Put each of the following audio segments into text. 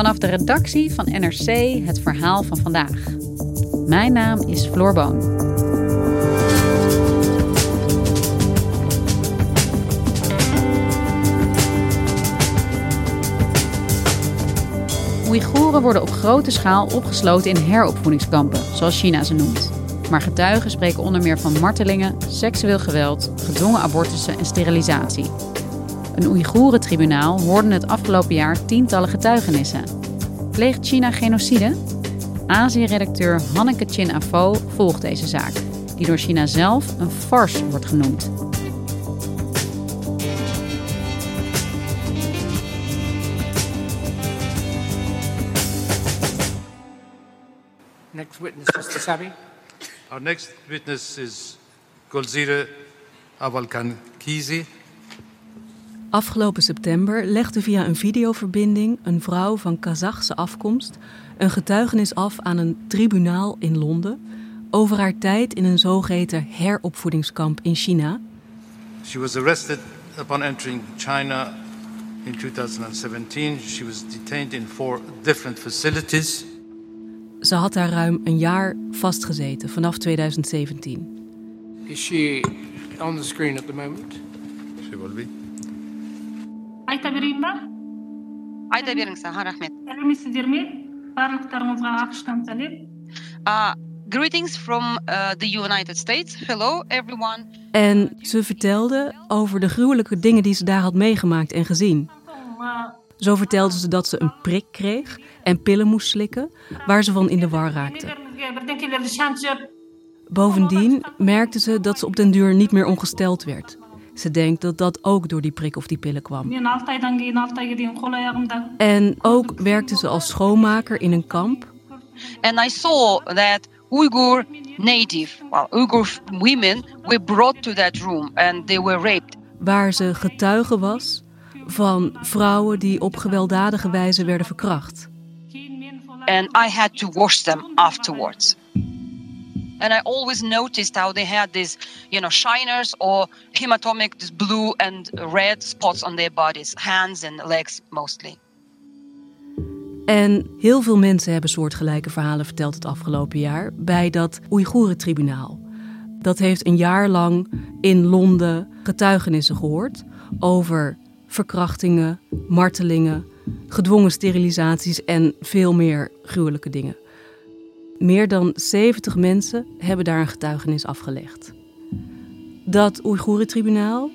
Vanaf de redactie van NRC het verhaal van vandaag. Mijn naam is Floor Boon. Oeigoeren worden op grote schaal opgesloten in heropvoedingskampen, zoals China ze noemt. Maar getuigen spreken onder meer van martelingen, seksueel geweld, gedwongen abortussen en sterilisatie. Een Oeigoerentribunaal hoorde het afgelopen jaar tientallen getuigenissen. Pleegt China genocide? Azië-redacteur Hanneke Chin Afo volgt deze zaak, die door China zelf een farce wordt genoemd. Next witness, Mr. Sabi. Our next witness is Golzire Avalkankizi. Afgelopen september legde via een videoverbinding een vrouw van Kazachse afkomst een getuigenis af aan een tribunaal in Londen over haar tijd in een zogeheten heropvoedingskamp in China. She was arrested upon entering China in 2017. She was detained in four different facilities. Ze had daar ruim een jaar vastgezeten vanaf 2017. Is she on the screen at the moment? She will be айта берейін ба айта беріңіз аға рахмет сәлеметсіздер ме барлықтарыңызға ақш тан сәлем uh, greetings from uh, the united states hello everyone En ze vertelde over de gruwelijke dingen die ze daar had meegemaakt en gezien. Zo vertelde ze dat ze een prik kreeg en pillen moest slikken, waar ze van in de war raakte. бірдеңкелерді шаншып Bovendien merkte ze dat ze op den duur niet meer ongesteld werd. Ze denkt dat dat ook door die prik of die pillen kwam. En ook werkte ze als schoonmaker in een kamp. Native, well, women were brought to that room and they were raped. Waar ze getuige was van vrouwen die op gewelddadige wijze werden verkracht. And I had to afterwards and i always noticed how they had these you know shiners or hematomic this blue and red spots on their bodies hands and legs mostly En heel veel mensen hebben soortgelijke verhalen verteld het afgelopen jaar bij dat Oeigoerentribunaal. Dat heeft een jaar lang in Londen getuigenissen gehoord over verkrachtingen, martelingen, gedwongen sterilisaties en veel meer gruwelijke dingen. Meer dan 70 mensen hebben daar een getuigenis afgelegd. Dat Oeigoerentribunaal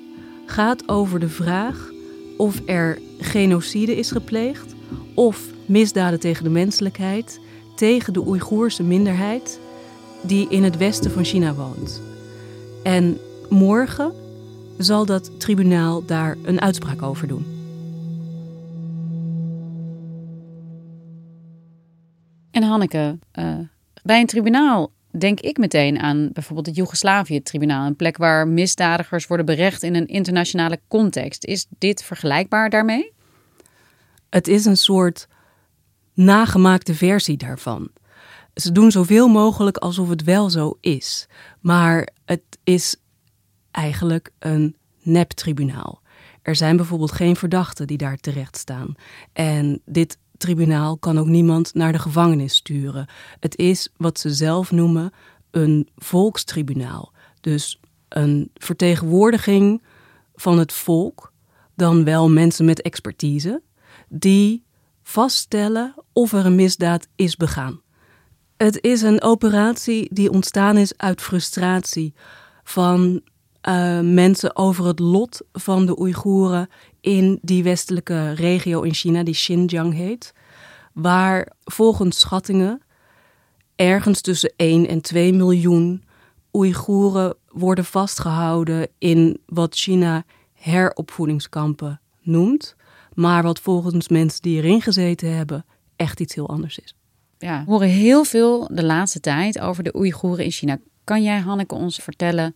gaat over de vraag of er genocide is gepleegd of misdaden tegen de menselijkheid tegen de Oeigoerse minderheid die in het westen van China woont. En morgen zal dat tribunaal daar een uitspraak over doen. En Hanneke, eh, bij een tribunaal denk ik meteen aan bijvoorbeeld het Joegoslavië-tribunaal. Een plek waar misdadigers worden berecht in een internationale context. Is dit vergelijkbaar daarmee? Het is een soort nagemaakte versie daarvan. Ze doen zoveel mogelijk alsof het wel zo is. Maar het is eigenlijk een neptribunaal. Er zijn bijvoorbeeld geen verdachten die daar terecht staan. En dit tribunaal kan ook niemand naar de gevangenis sturen. Het is wat ze zelf noemen een volkstribunaal. Dus een vertegenwoordiging van het volk, dan wel mensen met expertise, die vaststellen of er een misdaad is begaan. Het is een operatie die ontstaan is uit frustratie van uh, mensen over het lot van de Oeigoeren in die westelijke regio in China, die Xinjiang heet, waar volgens schattingen ergens tussen 1 en 2 miljoen Oeigoeren worden vastgehouden in wat China heropvoedingskampen noemt, maar wat volgens mensen die erin gezeten hebben echt iets heel anders is. Ja, we horen heel veel de laatste tijd over de Oeigoeren in China. Kan jij, Hanneke, ons vertellen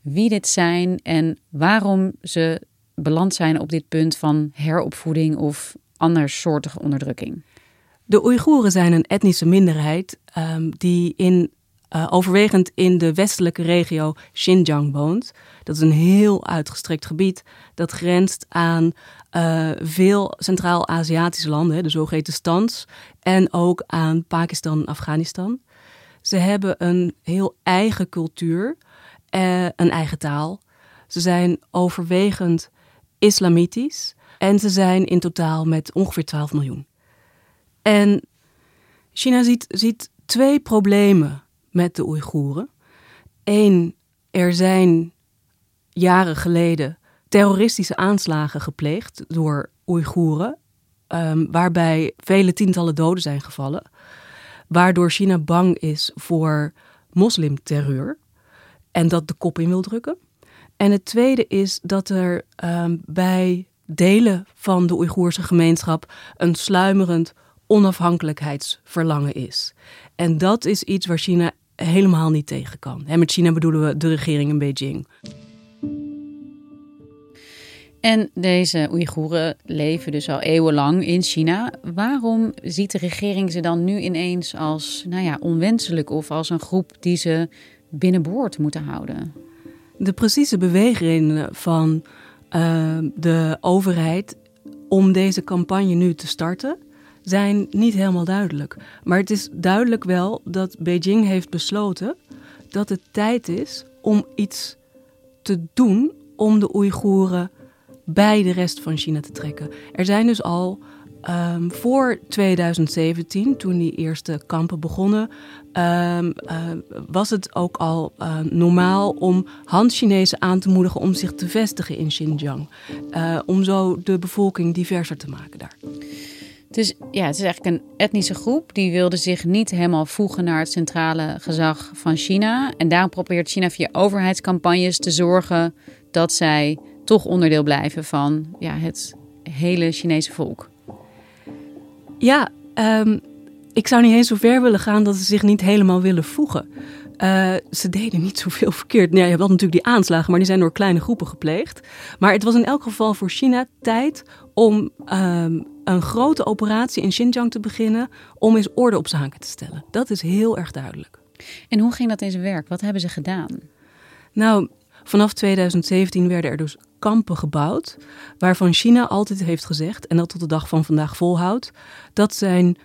wie dit zijn en waarom ze beland zijn op dit punt van heropvoeding of andersoortige onderdrukking? De Oeigoeren zijn een etnische minderheid um, die in, uh, overwegend in de westelijke regio Xinjiang woont. Dat is een heel uitgestrekt gebied dat grenst aan uh, veel Centraal-Aziatische landen, de zogeheten stands, en ook aan Pakistan en Afghanistan. Ze hebben een heel eigen cultuur, uh, een eigen taal. Ze zijn overwegend islamitisch en ze zijn in totaal met ongeveer 12 miljoen. En China ziet, ziet twee problemen met de Oeigoeren. Eén, er zijn jaren geleden terroristische aanslagen gepleegd door Oeigoeren, um, waarbij vele tientallen doden zijn gevallen, waardoor China bang is voor moslimterreur en dat de kop in wil drukken. En het tweede is dat er um, bij delen van de Oeigoerse gemeenschap een sluimerend onafhankelijkheidsverlangen is. En dat is iets waar China helemaal niet tegen kan. En met China bedoelen we de regering in Beijing. En deze Oeigoeren leven dus al eeuwenlang in China. Waarom ziet de regering ze dan nu ineens als nou ja, onwenselijk of als een groep die ze binnenboord moeten houden? De precieze beweegredenen van uh, de overheid om deze campagne nu te starten zijn niet helemaal duidelijk. Maar het is duidelijk wel dat Beijing heeft besloten dat het tijd is om iets te doen om de Oeigoeren bij de rest van China te trekken. Er zijn dus al um, voor 2017, toen die eerste kampen begonnen, um, uh, was het ook al uh, normaal om Han-Chinezen aan te moedigen om zich te vestigen in Xinjiang. Uh, om zo de bevolking diverser te maken daar. Dus ja, het is eigenlijk een etnische groep die wilde zich niet helemaal voegen naar het centrale gezag van China. En daarom probeert China via overheidscampagnes te zorgen dat zij toch onderdeel blijven van ja, het hele Chinese volk. Ja, um, ik zou niet eens zo ver willen gaan dat ze zich niet helemaal willen voegen. Uh, ze deden niet zoveel verkeerd. Ja, je hebt natuurlijk die aanslagen, maar die zijn door kleine groepen gepleegd. Maar het was in elk geval voor China tijd om um, een grote operatie in Xinjiang te beginnen om eens orde op zaken te stellen. Dat is heel erg duidelijk. En hoe ging dat in zijn werk? Wat hebben ze gedaan? Nou, vanaf 2017 werden er dus kampen gebouwd, waarvan China altijd heeft gezegd, en dat tot de dag van vandaag volhoudt, dat zijn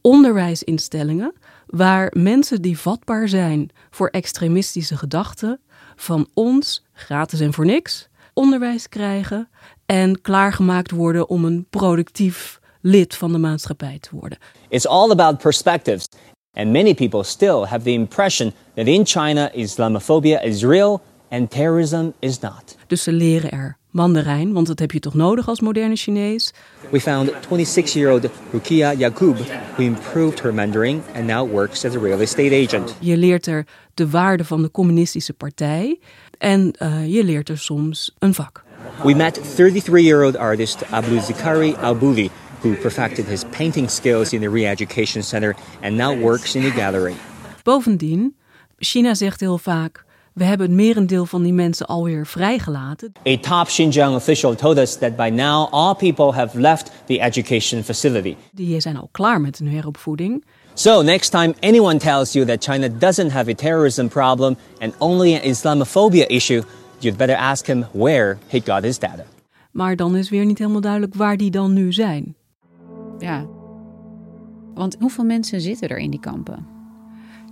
onderwijsinstellingen waar mensen die vatbaar zijn voor extremistische gedachten van ons, gratis en voor niks, onderwijs krijgen en klaargemaakt worden om een productief lid van de maatschappij te worden. It's all about perspectives. And many people still have the impression that in China Islamophobia is real and terrorism is not. Dus ze leren er Mandarijn, want dat heb je toch nodig als moderne Chinees. We found 26-year-old Rukia Yakub, who improved her Mandarin and now works as a real estate agent. Je leert er de waarde van de communistische partij en uh, je leert er soms een vak. We met 33-year-old artist Abdul Zikari Albouli, who perfected his painting skills in the Re-Education Center and now works in the gallery. Bovendien, China zegt heel vaak we hebben het merendeel van die mensen alweer vrijgelaten. A top Xinjiang official told us that by now all people have left the education facility. Die zijn al klaar met hun heropvoeding. So next time anyone tells you that China doesn't have a terrorism problem and only an Islamophobia issue, you'd better ask him where he got his data. Maar dan is weer niet helemaal duidelijk waar die dan nu zijn. Ja. Want hoeveel mensen zitten er in die kampen?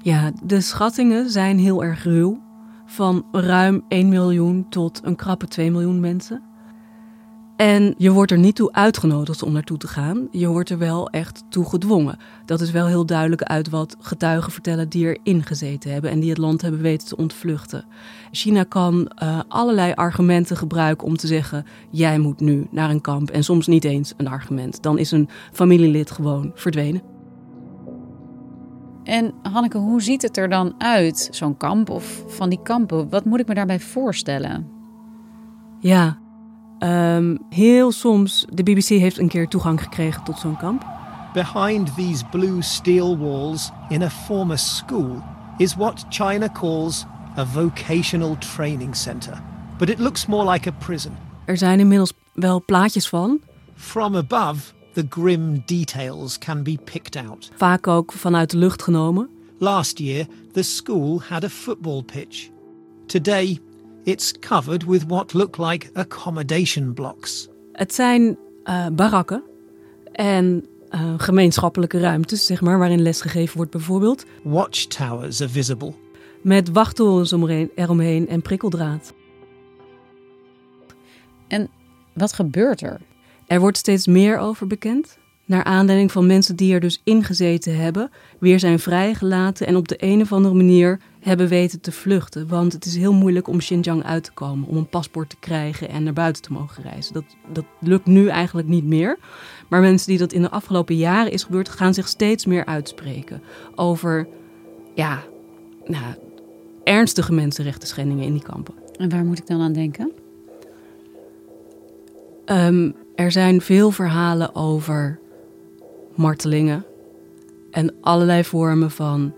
Ja, de schattingen zijn heel erg ruw van ruim 1 miljoen tot een krappe 2 miljoen mensen. En je wordt er niet toe uitgenodigd om naartoe te gaan. Je wordt er wel echt toe gedwongen. Dat is wel heel duidelijk uit wat getuigen vertellen die erin gezeten hebben en die het land hebben weten te ontvluchten. China kan uh, allerlei argumenten gebruiken om te zeggen: jij moet nu naar een kamp. En soms niet eens een argument. Dan is een familielid gewoon verdwenen. En Hanneke, hoe ziet het er dan uit, zo'n kamp of van die kampen? Wat moet ik me daarbij voorstellen? Ja, um, heel soms. De BBC heeft een keer toegang gekregen tot zo'n kamp. Behind these blue steel walls in a former school is what China calls a vocational training center. But it looks more like a prison. Er zijn inmiddels wel plaatjes van. From above, the grim details can be picked out. Vaak ook vanuit de lucht genomen. Last year, the school had a football pitch. Today, it's covered with what look like accommodation blocks. Het zijn uh, barakken en uh, gemeenschappelijke ruimtes, zeg maar, waarin lesgegeven wordt bijvoorbeeld. Watchtowers are visible. Met wachttorens eromheen en prikkeldraad. En wat gebeurt er? Er wordt steeds meer over bekend. Naar aanleiding van mensen die er dus ingezeten hebben, weer zijn vrijgelaten en op de een of andere manier hebben weten te vluchten. Want het is heel moeilijk om Xinjiang uit te komen, om een paspoort te krijgen en naar buiten te mogen reizen. Dat, dat lukt nu eigenlijk niet meer. Maar mensen die dat in de afgelopen jaren is gebeurd, gaan zich steeds meer uitspreken over ja, nou, ernstige mensenrechten schendingen in die kampen. En waar moet ik dan aan denken? Um, er zijn veel verhalen over martelingen en allerlei vormen van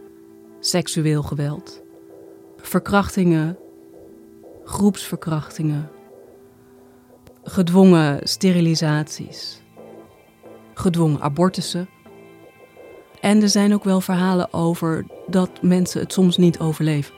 seksueel geweld. Verkrachtingen, groepsverkrachtingen, gedwongen sterilisaties, gedwongen abortussen. En er zijn ook wel verhalen over dat mensen het soms niet overleven.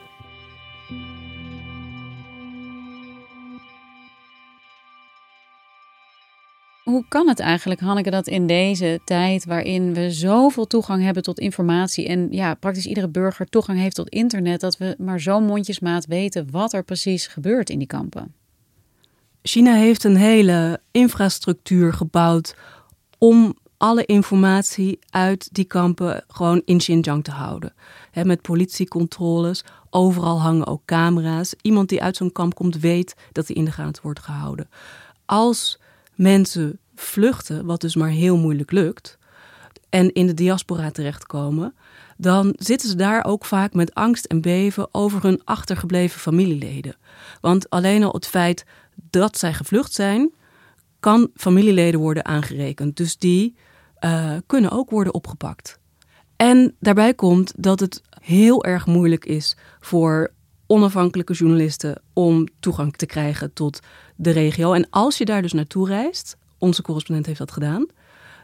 Hoe kan het eigenlijk, Hanneke, dat in deze tijd waarin we zoveel toegang hebben tot informatie en ja, praktisch iedere burger toegang heeft tot internet, dat we maar zo mondjesmaat weten wat er precies gebeurt in die kampen? China heeft een hele infrastructuur gebouwd om alle informatie uit die kampen gewoon in Xinjiang te houden. met politiecontroles, overal hangen ook camera's. Iemand die uit zo'n kamp komt weet dat hij in de gaten wordt gehouden. Als mensen vluchten, wat dus maar heel moeilijk lukt, en in de diaspora terechtkomen, dan zitten ze daar ook vaak met angst en beven over hun achtergebleven familieleden. Want alleen al het feit dat zij gevlucht zijn, kan familieleden worden aangerekend. Dus die uh, kunnen ook worden opgepakt. En daarbij komt dat het heel erg moeilijk is voor onafhankelijke journalisten om toegang te krijgen tot de regio. En als je daar dus naartoe reist, onze correspondent heeft dat gedaan,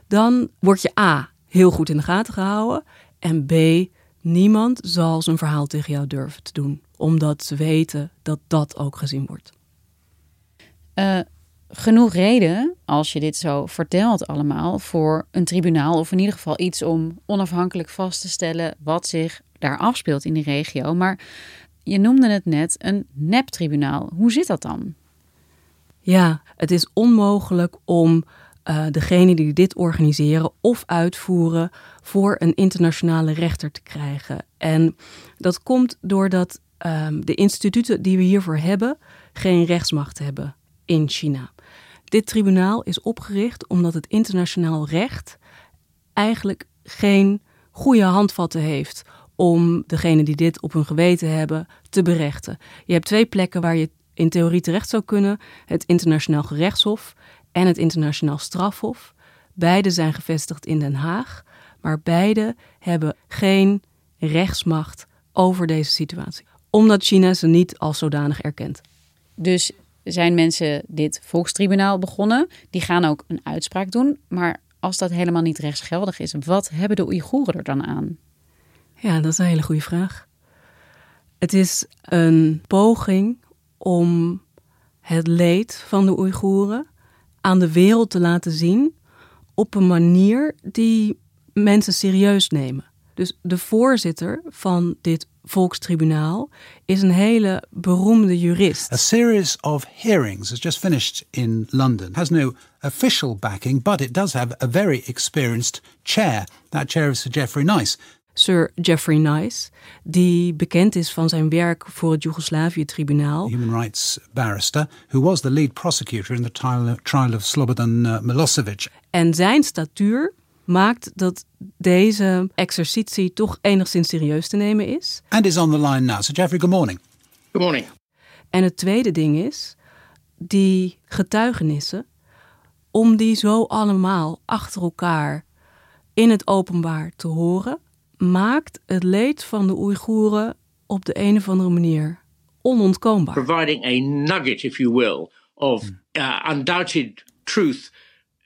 dan word je A heel goed in de gaten gehouden en B niemand zal zijn verhaal tegen jou durven te doen, omdat ze weten dat dat ook gezien wordt. Uh, genoeg reden, als je dit zo vertelt allemaal, voor een tribunaal of in ieder geval iets om onafhankelijk vast te stellen wat zich daar afspeelt in die regio. Maar je noemde het net een neptribunaal. Hoe zit dat dan? Ja, het is onmogelijk om uh, degene die dit organiseren of uitvoeren voor een internationale rechter te krijgen. En dat komt doordat um, de instituten die we hiervoor hebben geen rechtsmacht hebben in China. Dit tribunaal is opgericht omdat het internationaal recht eigenlijk geen goede handvatten heeft om degene die dit op hun geweten hebben te berechten. Je hebt twee plekken waar je in theorie terecht zou kunnen: het Internationaal Gerechtshof en het Internationaal Strafhof. Beide zijn gevestigd in Den Haag, maar beide hebben geen rechtsmacht over deze situatie, omdat China ze niet als zodanig erkent. Dus zijn mensen dit volkstribunaal begonnen, die gaan ook een uitspraak doen, maar als dat helemaal niet rechtsgeldig is, wat hebben de Oeigoeren er dan aan? Ja, dat is een hele goede vraag. Het is een poging om het leed van de Oeigoeren aan de wereld te laten zien op een manier die mensen serieus nemen. Dus de voorzitter van dit volkstribunaal is een hele beroemde jurist. A series of hearings has just finished in London. Has no official backing, but it does have a very experienced chair. That chair is Sir Geoffrey Nice. Sir Geoffrey Nice, die bekend is van zijn werk voor het Joegoslavië-tribunaal. Human rights barrister, who was the lead prosecutor in the trial, trial of Slobodan uh, Milosevic. En zijn statuur maakt dat deze exercitie toch enigszins serieus te nemen is. And is on the line now. So Jeffrey, good morning. Good morning. En het tweede ding is, die getuigenissen, om die zo allemaal achter elkaar in het openbaar te horen, maakt het leed van de Oeigoeren op de een of andere manier onontkoombaar. Providing a nugget, if you will, of uh, undoubted truth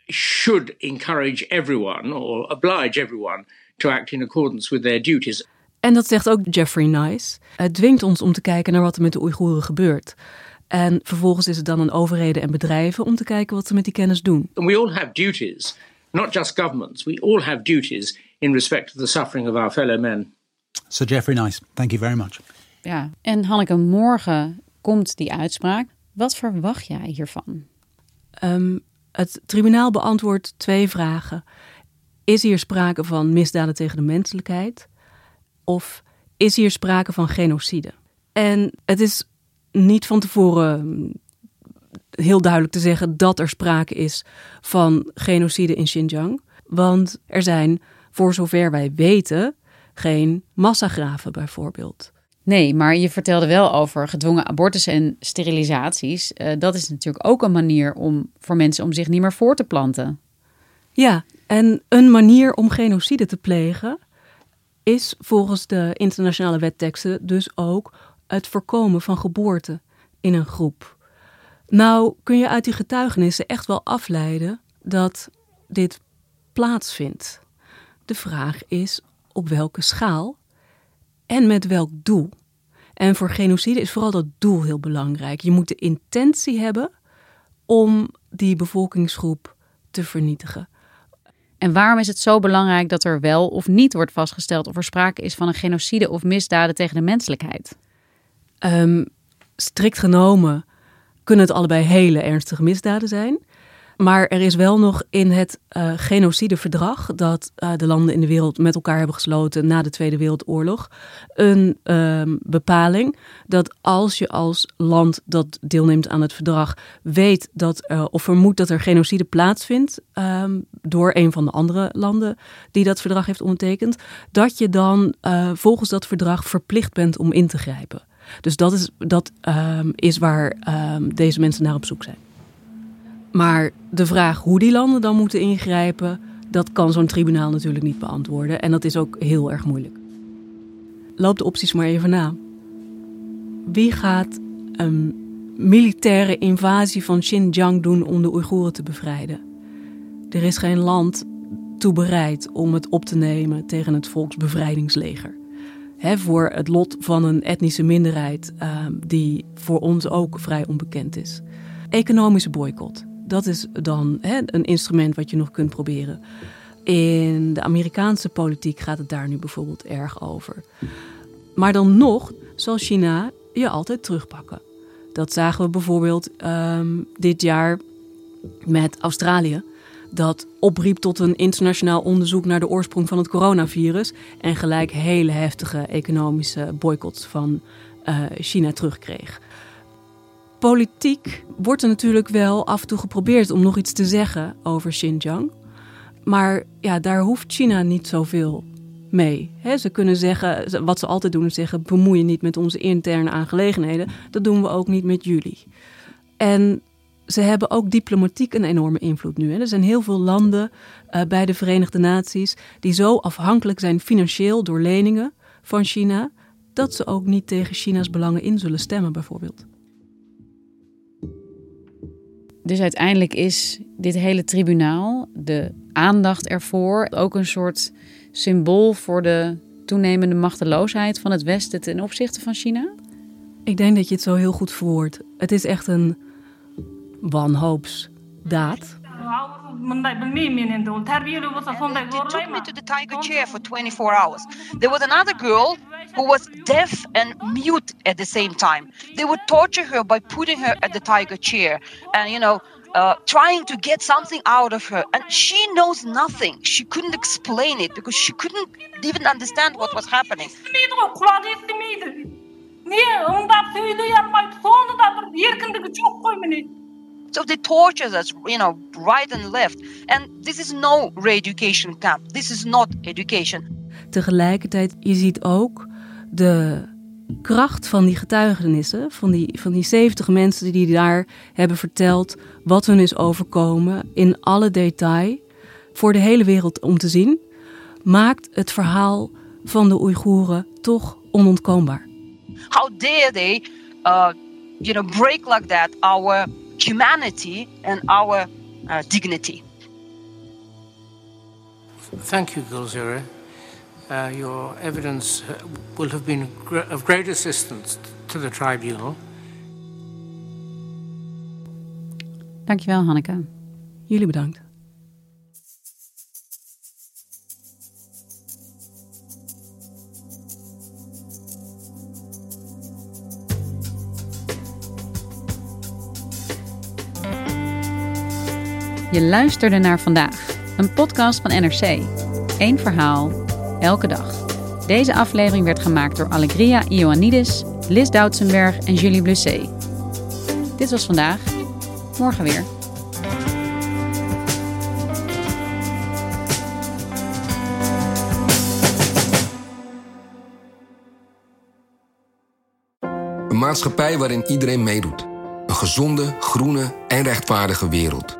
should encourage everyone or oblige everyone to act in accordance with their duties. En dat zegt ook Jeffrey Nice. Het dwingt ons om te kijken naar wat er met de Oeigoeren gebeurt. En vervolgens is het dan aan overheden en bedrijven om te kijken wat ze met die kennis doen. And we all have duties, not just governments. We all have duties in respect of the suffering of our fellow men. Sir Jeffrey Nice, thank you very much. Ja, en Hanneke, morgen komt die uitspraak. Wat verwacht jij hiervan? Um, het tribunaal beantwoordt twee vragen. Is hier sprake van misdaden tegen de menselijkheid? Of is hier sprake van genocide? En het is niet van tevoren mm, heel duidelijk te zeggen dat er sprake is van genocide in Xinjiang. Want er zijn, voor zover wij weten, geen massagraven bijvoorbeeld. Nee, maar je vertelde wel over gedwongen abortus en sterilisaties. Uh, dat is natuurlijk ook een manier om voor mensen om zich niet meer voor te planten. Ja, en een manier om genocide te plegen is volgens de internationale wetteksten dus ook het voorkomen van geboorte in een groep. Nou kun je uit die getuigenissen echt wel afleiden dat dit plaatsvindt. De vraag is op welke schaal en met welk doel. En voor genocide is vooral dat doel heel belangrijk. Je moet de intentie hebben om die bevolkingsgroep te vernietigen. En waarom is het zo belangrijk dat er wel of niet wordt vastgesteld of er sprake is van een genocide of misdaden tegen de menselijkheid? Um, strikt genomen kunnen het allebei hele ernstige misdaden zijn. Maar er is wel nog in het uh, genocideverdrag dat uh, de landen in de wereld met elkaar hebben gesloten na de Tweede Wereldoorlog een uh, bepaling dat als je als land dat deelneemt aan het verdrag weet dat uh, of vermoedt dat er genocide plaatsvindt ehm, door een van de andere landen die dat verdrag heeft ondertekend, dat je dan volgens dat verdrag verplicht bent om in te grijpen. Dus dat is, dat, ehm, is waar deze mensen naar op zoek zijn. Maar de vraag hoe die landen dan moeten ingrijpen, dat kan zo'n tribunaal natuurlijk niet beantwoorden. En dat is ook heel erg moeilijk. Loop de opties maar even na. Wie gaat een militaire invasie van Xinjiang doen om de Oeigoeren te bevrijden? Er is geen land toe bereid om het op te nemen tegen het volksbevrijdingsleger. He, voor het lot van een etnische minderheid uh, die voor ons ook vrij onbekend is. Economische boycott dat is dan hè, een instrument wat je nog kunt proberen. In de Amerikaanse politiek gaat het daar nu bijvoorbeeld erg over. Maar dan nog zal China je altijd terugpakken. Dat zagen we bijvoorbeeld um, dit jaar met Australië. Dat opriep tot een internationaal onderzoek naar de oorsprong van het coronavirus. En gelijk hele heftige economische boycotts van uh, China terugkreeg politiek wordt er natuurlijk wel af en toe geprobeerd om nog iets te zeggen over Xinjiang. Maar ja, daar hoeft China niet zoveel mee. ze kunnen zeggen, wat ze altijd doen, is zeggen: bemoei je niet met onze interne aangelegenheden. Dat doen we ook niet met jullie. En ze hebben ook diplomatiek een enorme invloed nu. Er zijn heel veel landen uh, bij de Verenigde Naties die zo afhankelijk zijn financieel door leningen van China, dat ze ook niet tegen China's belangen in zullen stemmen, bijvoorbeeld. Dus uiteindelijk is dit hele tribunaal, de aandacht ervoor, ook een soort symbool voor de toenemende machteloosheid van het Westen ten opzichte van China? Ik denk dat je het zo heel goed verwoordt. Het is echt een wanhoopsdaad. Took me to the tiger chair for 24 hours. There was another girl who was deaf and mute at the same time. They would torture her by putting her at the tiger chair and, you know, uh, trying to get something out of her. And she knows nothing. She couldn't explain it because she couldn't even understand what was happening. So they tortured us, you know, right and left. And this is no re-education camp. This is not education. Tegelijkertijd, je ziet ook de kracht van die getuigenissen, van die, van die 70 mensen die daar hebben verteld wat hun is overkomen in alle detail voor de hele wereld om te zien, maakt het verhaal van de Oeigoeren toch onontkoombaar. How dare they, uh, you know, break like that our humanity and our uh, dignity? Thank you, Gulzira. Uh, your evidence uh, will have been of great assistance to the tribunal. Dankjewel, Hanneke. Jullie bedankt. Je luisterde naar vandaag, een podcast van NRC. Eén verhaal, elke dag. Deze aflevering werd gemaakt door Allegria Ioannidis, Liz Doutsenberg en Julie Blusset. Dit was vandaag. Morgen weer. Een maatschappij waarin iedereen meedoet. Een gezonde, groene en rechtvaardige wereld.